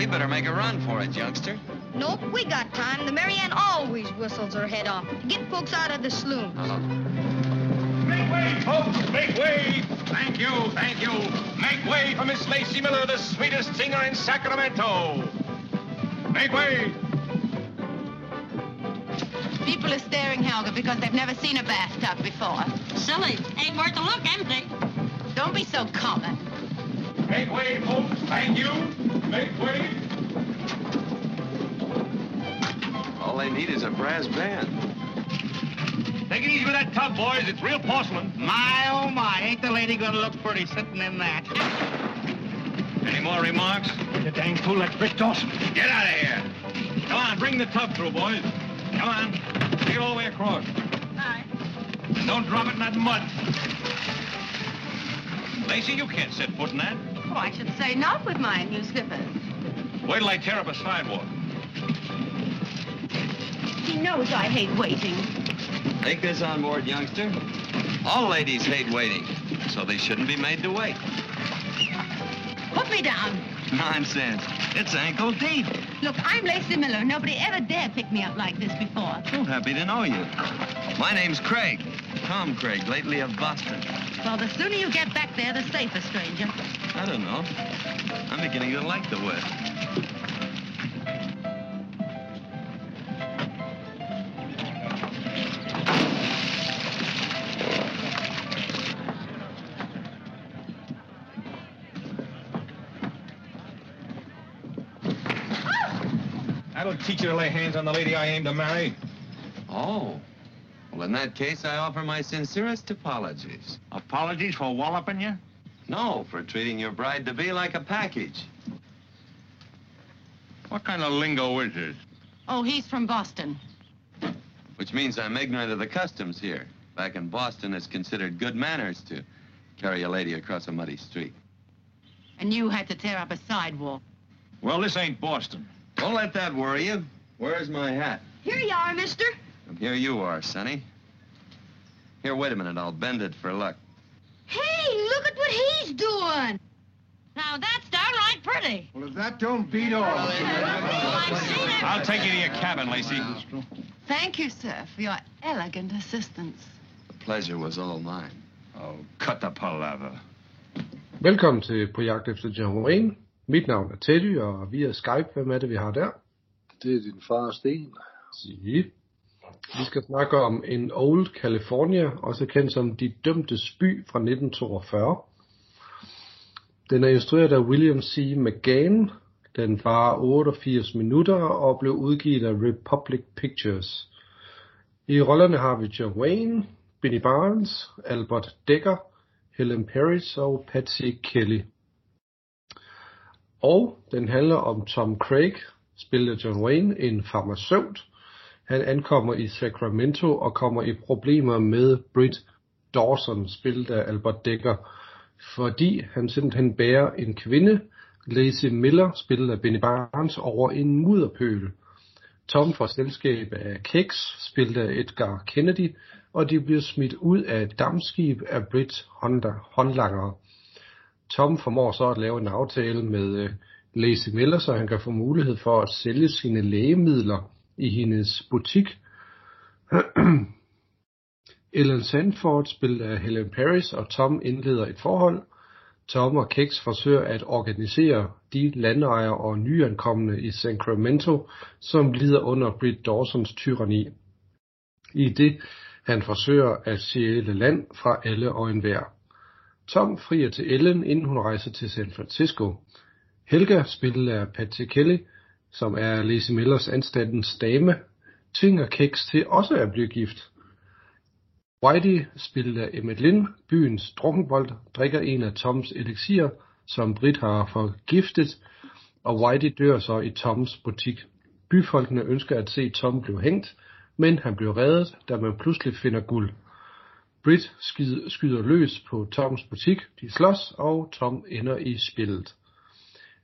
We better make a run for it, youngster. Nope, we got time. The Marianne always whistles her head off to get folks out of the saloon. Uh, Make way, folks! Make way! Thank you, thank you. Make way for Miss Lacey Miller, the sweetest singer in Sacramento. Make way! People are staring, Helga, because they've never seen a bathtub before. Silly. Ain't worth a look, empty. Don't be so common. Make way, folks! Thank you. Make way! all they need is a brass band. Take it easy with that tub, boys. It's real porcelain. My, oh my, ain't the lady gonna look pretty sitting in that? Any more remarks? The dang fool, that's Britt Dawson. Get out of here. Come on, bring the tub through, boys. Come on. Take it all the way across. Aye. And don't drop it in that mud. Lacey, you can't set foot in that. Oh, I should say not with my new slippers. Wait till I tear up a sidewalk. He knows I hate waiting. Take this on board, youngster. All ladies hate waiting, so they shouldn't be made to wait. Put me down. Nonsense. It's ankle deep. Look, I'm Lacey Miller. Nobody ever dared pick me up like this before. So happy to know you. My name's Craig. Tom Craig, lately of Boston. Well, the sooner you get back there, the safer, stranger. I don't know. I'm beginning to like the West. That'll teach you to lay hands on the lady I aim to marry. Oh. Well, in that case, I offer my sincerest apologies. Apologies for walloping you? No, for treating your bride to be like a package. What kind of lingo is this? Oh, he's from Boston. Which means I'm ignorant of the customs here. Back in Boston, it's considered good manners to carry a lady across a muddy street. And you had to tear up a sidewalk. Well, this ain't Boston. Don't let that worry you. Where's my hat? Here you are, mister. And here you are, Sonny. Here, wait a minute. I'll bend it for luck. What he's doing. Now that's downright pretty. Well, if that don't beat all. I'll take you to your cabin, Lacey. Thank you, sir, for your elegant assistance. The pleasure was all mine. Oh, cut the palaver. Velkommen til På jagt efter John Wayne. Mit navn er Teddy, og via Skype, hvem er det, vi har der? Det er din far, Sten. Sige. Vi skal snakke om en Old California, også kendt som De Dømtes By fra 1942. Den er instrueret af William C. McGann. Den var 88 minutter og blev udgivet af Republic Pictures. I rollerne har vi John Wayne, Benny Barnes, Albert Decker, Helen Paris og Patsy Kelly. Og den handler om Tom Craig, spillet af John Wayne, en farmaceut. Han ankommer i Sacramento og kommer i problemer med Britt Dawson, spillet af Albert Decker, fordi han simpelthen bærer en kvinde, Lacey Miller, spillet af Benny Barnes, over en mudderpøl. Tom får selskab af Kex, spillet af Edgar Kennedy, og de bliver smidt ud af et dammskib af Britt Honda, håndlangere. Tom formår så at lave en aftale med øh, Lacey Miller, så han kan få mulighed for at sælge sine lægemidler i hendes butik. Ellen Sandford, spillet af Helen Paris, og Tom indleder et forhold. Tom og Kex forsøger at organisere de landejere og nyankomne i Sacramento, som lider under Britt Dawsons tyranni. I det han forsøger at stjæle land fra alle og enhver. Tom frier til Ellen, inden hun rejser til San Francisco. Helga, spillet af Patsy Kelly, som er Lizzie Millers anstandens dame, tvinger Kex til også at blive gift. Whitey, spillet af Emmett Lynn, byens drukkenbold, drikker en af Toms eliksirer som Britt har forgiftet, og Whitey dør så i Toms butik. Byfolkene ønsker at se Tom blive hængt, men han bliver reddet, da man pludselig finder guld. Britt skyder, løs på Toms butik, de slås, og Tom ender i spillet.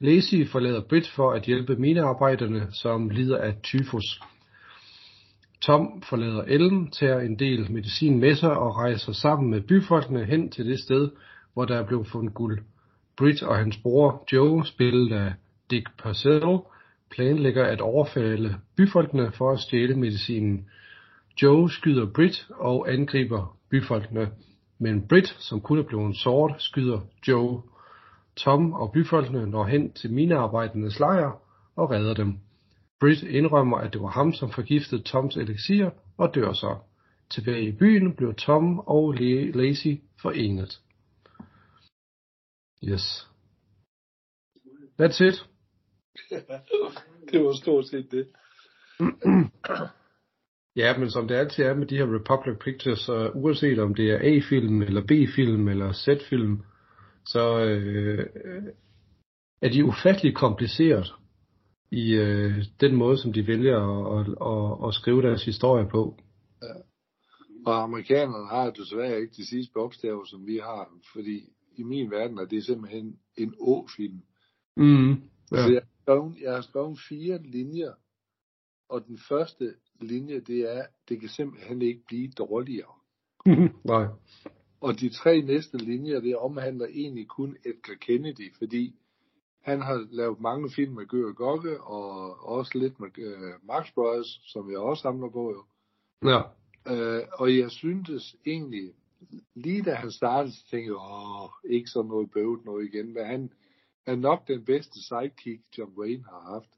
Lacey forlader Britt for at hjælpe minearbejderne, som lider af tyfus. Tom forlader Ellen, tager en del medicin med sig og rejser sammen med byfolkene hen til det sted, hvor der er blevet fundet guld. Britt og hans bror Joe, spillet af Dick Purcell planlægger at overfalde byfolkene for at stjæle medicinen. Joe skyder Britt og angriber byfolkene, men Britt, som kun er blevet såret, skyder Joe. Tom og byfolkene når hen til minearbejdernes lejr og redder dem. Britt indrømmer, at det var ham, som forgiftede Toms elixir og dør så. Tilbage i byen blev Tom og Lacey forenet. Yes. That's it. det var stort set det. Ja, men som det altid er med de her Republic Pictures, så uanset om det er A-film, eller B-film, eller Z-film, så øh, er de ufattelig kompliceret i øh, den måde, som de vælger at, at, at, at skrive deres historie på. Ja. Og amerikanerne har desværre ikke de sidste bogstaver, som vi har, fordi i min verden er det simpelthen en å-film. Mm, ja. Altså, jeg, har skrevet, jeg har skrevet fire linjer, og den første linje, det er, det kan simpelthen ikke blive dårligere. Nej. Og de tre næste linjer, det omhandler egentlig kun Edgar Kennedy, fordi han har lavet mange film med Gør Gokke, og også lidt med uh, Max Brothers, som jeg også samler på jo. Ja. Uh, og jeg syntes egentlig, lige da han startede, så tænkte jeg, åh, ikke sådan noget bøvet noget igen, men han er nok den bedste sidekick, John Wayne har haft.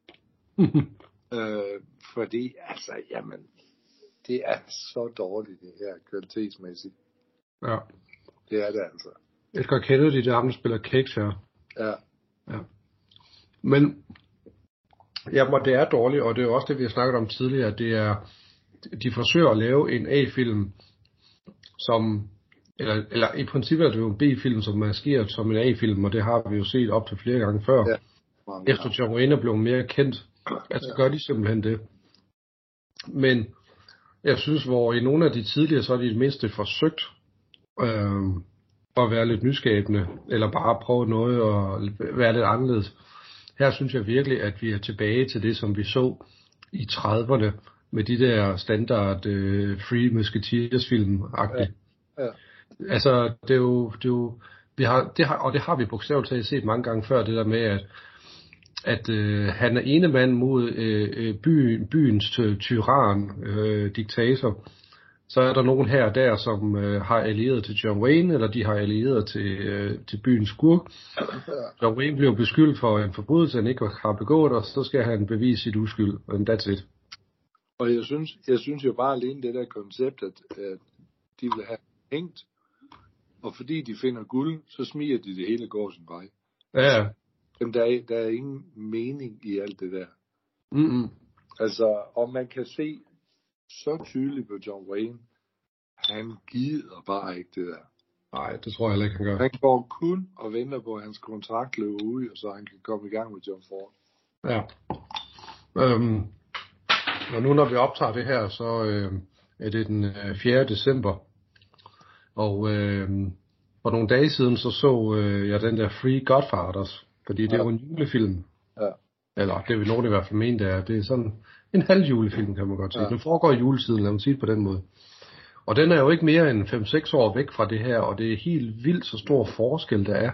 uh, fordi, altså, jamen, det er så dårligt det her kvalitetsmæssigt. Ja. Det er det altså. Edgar Kennedy, det er ham, der spiller Cakes her. Ja. Ja. Men, ja, det er dårligt, og det er jo også det, vi har snakket om tidligere, det er, de forsøger at lave en A-film, som, eller, eller i princippet er det jo en B-film, som maskerer som en A-film, og det har vi jo set op til flere gange før. Ja. Mange Efter John Wayne er blevet mere kendt, altså gør de simpelthen det. Men jeg synes, hvor i nogle af de tidligere, så er de det mindste forsøgt øh, at være lidt nyskabende, eller bare prøve noget og være lidt anderledes. Her synes jeg virkelig, at vi er tilbage til det, som vi så i 30'erne, med de der standard øh, Free Musketeers film Ja. Ja. Altså, det er jo, det er jo vi har, det har, og det har vi bogstaveligt talt set mange gange før, det der med, at, at øh, han er ene mand mod øh, øh, byen, byens ty- tyran, øh, diktator. Så er der nogen her og der, som øh, har allieret til John Wayne, eller de har allieret til, øh, til byens skurk. John Wayne bliver beskyldt for en forbrydelse, han ikke har begået, og så skal han bevise sit uskyld, and that's it. Og jeg synes, jeg synes jo bare alene det der koncept, at, at de vil have hængt, og fordi de finder guld, så smiger de det hele går sin vej. Ja, Jamen, der, er, der er ingen mening i alt det der. mm-mm. Altså, og man kan se så tydeligt på John Wayne, han gider bare ikke det der. Nej, det tror jeg heller ikke, han gør. Han går kun og venter på, at hans kontrakt løber ud, og så han kan komme i gang med John Ford. Ja. Øhm, og nu når vi optager det her, så øh, er det den øh, 4. december. Og øh, for nogle dage siden, så så øh, jeg den der Free Godfathers. Fordi det er Ja. jo en julefilm. Ja. Eller det vil nogen i hvert fald mene, det er. Det er sådan en halv julefilm, kan man godt sige. Ja. Den foregår i juletiden, lad mig sige det på den måde. Og den er jo ikke mere end 5-6 år væk fra det her, og det er helt vildt så stor forskel, der er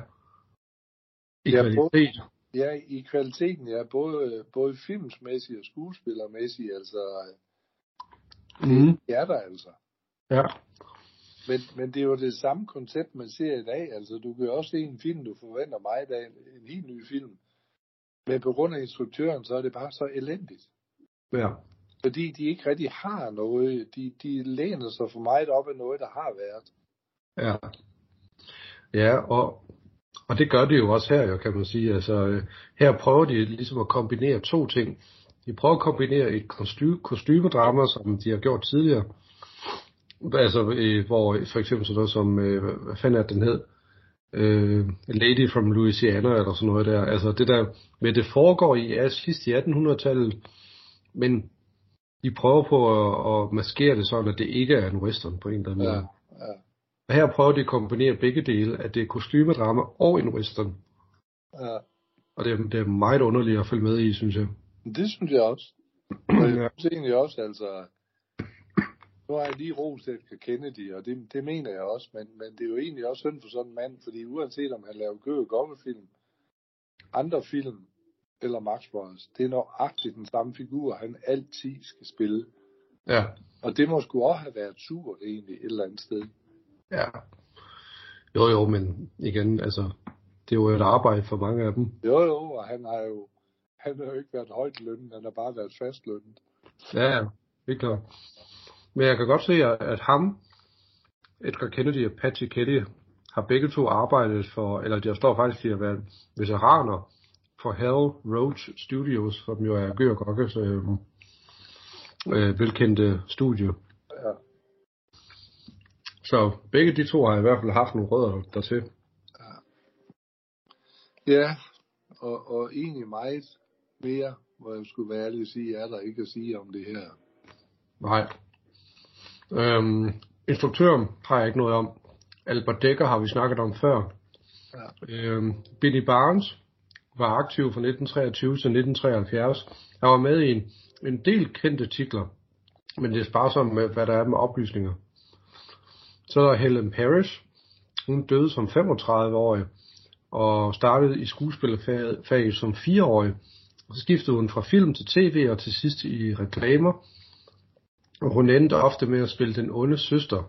i Ja, kvalitet. Ja, i kvaliteten, ja, både, både filmsmæssigt og skuespillermæssigt, altså, Mm. det er der altså. Ja. Men, men det er jo det samme koncept, man ser i dag. Altså, du kan jo også se en film, du forventer mig i dag, en helt ny film. Men på grund af instruktøren, så er det bare så elendigt. Ja. Fordi de ikke rigtig har noget. De, de læner sig for meget op af noget, der har været. Ja. Ja, og, og det gør de jo også her, jo, kan man sige. Altså, øh, her prøver de ligesom at kombinere to ting. De prøver at kombinere et kostume, kostymedrama, som de har gjort tidligere. Altså, øh, hvor for eksempel sådan noget som, øh, hvad fanden er det, den hed? Øh, Lady from Louisiana, eller sådan noget der. Altså, det der, men det foregår i sidst i 1800-tallet, men de prøver på at, at maskere det sådan, at det ikke er en western på en eller anden Ja, måde. ja. Og her prøver de at kombinere begge dele, at det er kostymedrama og en western. ja. Og det er, det er meget underligt at følge med i, synes jeg. Det synes jeg også. Og Ja. jeg synes egentlig også, altså, nu har jeg lige rost Edgar Kennedy, og det, det mener jeg også, men, men det er jo egentlig også synd for sådan en mand, fordi uanset om han laver gø og film, andre film, eller Max Brothers, det er nøjagtigt den samme figur, han altid skal spille. Ja, Og det må sgu også have været surt egentlig et eller andet sted. ja. Jo, jo, men igen, altså, det er jo et arbejde for mange af dem. Jo, jo, og han har jo, han har jo ikke været højt lønnet, han har bare været fastlønnet. Ja, ja, er klart. Men jeg kan godt se, at, ham, Edgar Kennedy og Patty Kelly, har begge to arbejdet for, eller der står faktisk, at de har været veteraner for Hell Roach Studios, som jo er Gør Gokkes øh, øh, velkendte studie. Ja. Så begge de to har i hvert fald haft nogle rødder dertil. Ja, og, og egentlig meget mere, hvor jeg skulle være ærlig at sige, er der ikke at sige om det her. Nej. Øhm, instruktøren har jeg ikke noget om. Albert Dekker har vi snakket om før. Ja. Øhm, Billy Barnes var aktiv fra 1923 til 1973. Han var med i en, en del kendte titler, men det er sparsomt med, hvad der er med oplysninger. Så er der Helen Parrish. Hun døde som 35-årig og startede i skuespillerfaget som 4-årig. Så skiftede hun fra film til tv og til sidst i reklamer. Og hun endte ofte med at spille den onde søster.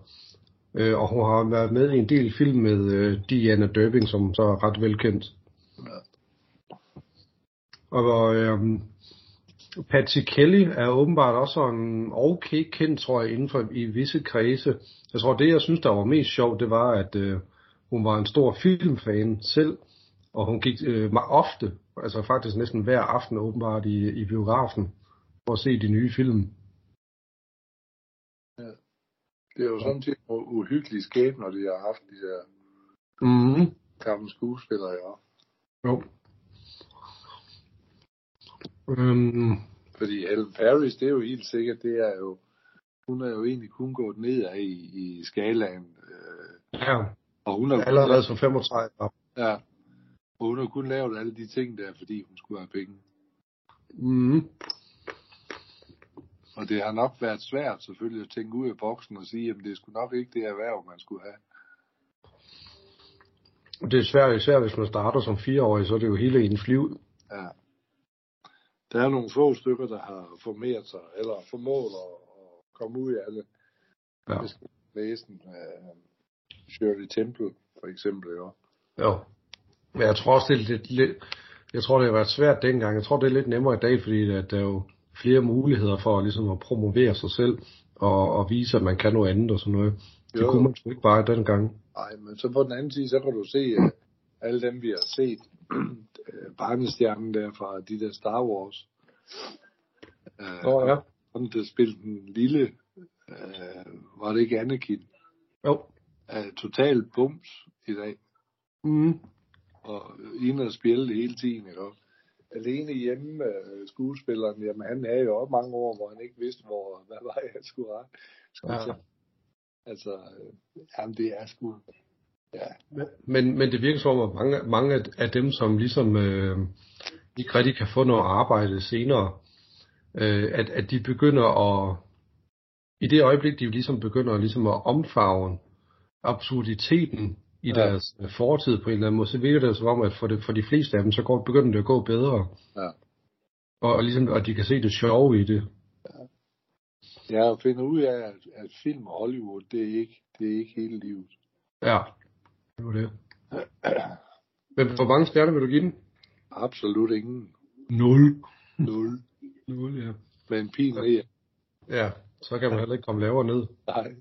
Øh, og hun har været med i en del film med øh, Diana Durbing, som så er ret velkendt. Og øhm, Patsy Kelly er åbenbart også en okay kendt, tror jeg, inden for i visse kredse. Jeg tror, det jeg synes, der var mest sjovt, det var, at øh, hun var en stor filmfan selv, og hun gik øh, meget ofte, altså faktisk næsten hver aften åbenbart i, i biografen, for at se de nye film. Det er jo sådan set nogle uhyggelige skæbner, de har haft, de der Mm-hmm. gamle skuespillere, ja. Jo. Øhm, Fordi Ellen Paris, det er jo helt sikkert, det er jo, hun er jo egentlig kun gået nedad i, i skalaen. Øh, ja, og hun har allerede lavet, som 35 år. ja, og hun har kun lavet alle de ting der, fordi hun skulle have penge. Mm-hmm. Og det har nok været svært selvfølgelig at tænke ud af boksen og sige, at det sgu nok ikke det erhverv, man skulle have. Det er svært, især hvis man starter som fireårig, så er det jo hele ens liv. Ja. Der er nogle få stykker, der har formeret sig, eller formået at, at komme ud af det. Ja. Jeg skal læse den. Uh, Shirley Temple, for eksempel, jo. Jo. Men jeg tror også, det er lidt, lidt jeg tror, det har været svært dengang. Jeg tror, det er lidt nemmere i dag, fordi at der er jo flere muligheder for ligesom at promovere sig selv og, og vise, at man kan noget andet og sådan noget. Det Jo. kunne man sgu ikke bare dengang. Nej, men så på den anden side, så kan du se uh, alle dem, vi har set. Uh, barnestjernen der fra de der Star Wars. Uh, Åh, ja. Ham, der spillede den lille, uh, var det ikke Anakin? Jo. Uh, total bums i dag. Mm. og inde og spille hele tiden, ikke også? Alene hjemme, øh, skuespilleren, jamen han havde jo også mange år, hvor han ikke vidste, hvor, hvad vej han skulle rette. Ja. Altså, øh, jamen det er sgu, ja, Men, men det virker som om, at mange, mange af- dem, som ligesom øh, ikke rigtig kan få noget arbejde senere, øh, at, at de begynder at, i det øjeblik, de ligesom begynder ligesom at omfavne absurditeten i Ja. deres øh, fortid på en eller anden måde, så virker det som om, at for, det, for de fleste af dem, så går, begynder det at gå bedre. Ja. Og, og ligesom, og de kan se det sjove i det. jeg finder ud af, at, at film og Hollywood, det er ikke, det er ikke hele livet. Ja, det var det. Men hvor mange stjerner vil du give den? Absolut ingen. Nul. Nul. Nul, ja. Men en pin ned. Ja, så kan man heller ikke komme lavere ned. Nej.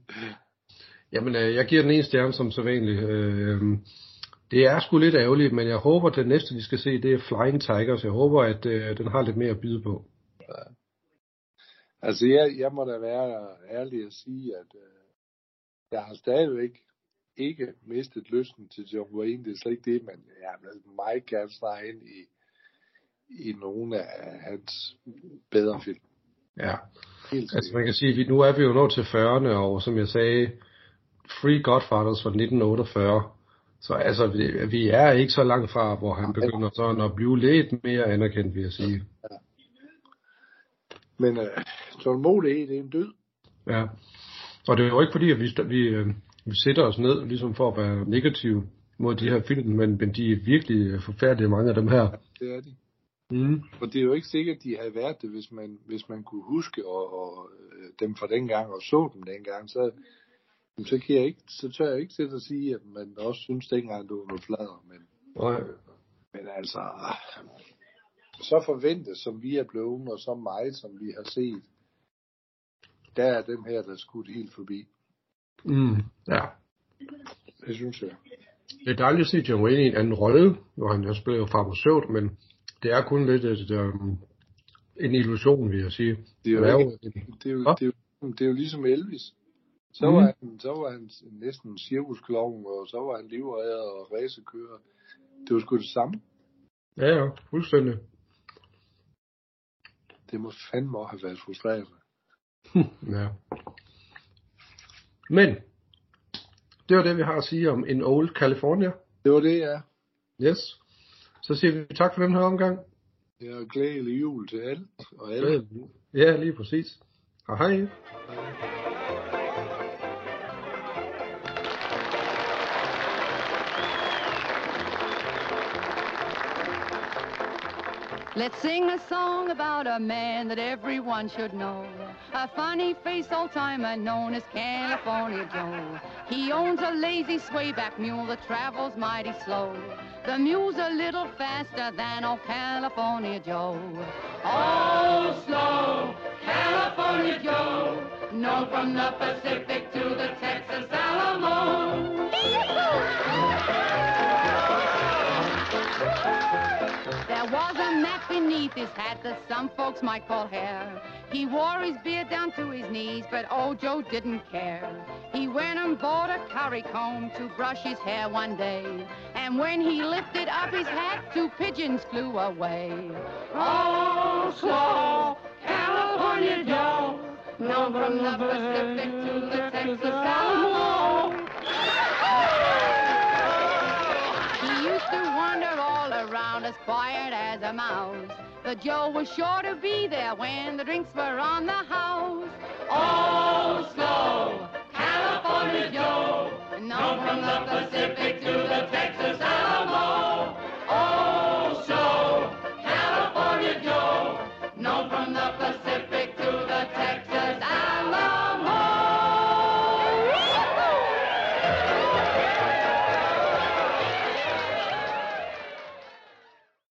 Jamen, øh, jeg giver den en stjerne som sædvanligt. Øh, det er sgu lidt ærgerligt, men jeg håber, at det næste, vi skal se, det er Flying Tigers. Jeg håber, at øh, den har lidt mere at byde på. Altså, jeg, jeg må da være ærlig at sige, at øh, jeg har stadigvæk ikke mistet lysten til John Wayne. Det er slet ikke det, men vil meget gerne snart ind i, i nogle af hans bedre film. Ja, Helt altså man kan sige, vi, nu er vi jo nået til 40'erne, og som jeg sagde, Free Godfathers fra 1948. Så altså, vi, vi er ikke så langt fra, hvor han begynder sådan at blive lidt mere anerkendt, vil jeg sige. Men øh, tålmodighed, det er en død. Ja. Og det er jo ikke fordi, at vi, vi, øh, vi sætter os ned ligesom for at være negative mod de her film, men, men de er virkelig forfærdelige, mange af dem her. Det er de. Mm. For det er jo ikke sikkert, at de havde været det, hvis man, hvis man kunne huske og, og, øh, dem fra dengang og så dem dengang. Så, så, kan jeg ikke, så tør jeg ikke sætte at sige, at man også synes dengang, det var noget flader. Men, Nej. men altså, så forventet, som vi er blevet, og så meget, som vi har set, der er dem her, der er skudt helt forbi. Mm. Ja. Det synes jeg. Det er dejligt at se John Wayne i en anden rolle, hvor han jo spiller farmaceut, men det er kun lidt et, um, en illusion, vil jeg sige. Det er jo, Det er jo ikke, det er jo, det er jo, det er jo ligesom Elvis. Så, Mhm. var han, så var han næsten en cirkusklovn, og så var han livredder og racekører. Det var sgu det samme. Ja, ja, fuldstændig. Det må fandme også have været frustrerende. Ja. Men, det var det, vi har at sige om In Old California. Det var det, ja. Yes. Så siger vi tak for den her omgang. Jeg er glædelig jul til alt og alle. Ja, lige præcis. Og hej. Let's sing a song about a man that everyone should know. A funny face old timer known as California Joe. He owns a lazy swayback mule that travels mighty slow. The mule's a little faster than old California Joe. Oh, slow, California Joe. Known from the Pacific to the Texas Alamo. There was a map beneath his hat that some folks might call hair. He wore his beard down to his knees, but old Joe didn't care. He went and bought a curry comb to brush his hair one day. And when he lifted up his hat, two pigeons flew away. Oh, slow, California Joe, known from the Pacific to the Texas Alamo. He used to wander all around as quiet as a mouse. But Joe was sure to be there when the drinks were on the house. All slow, California Joe, known from the Pacific to the Texas Alamo.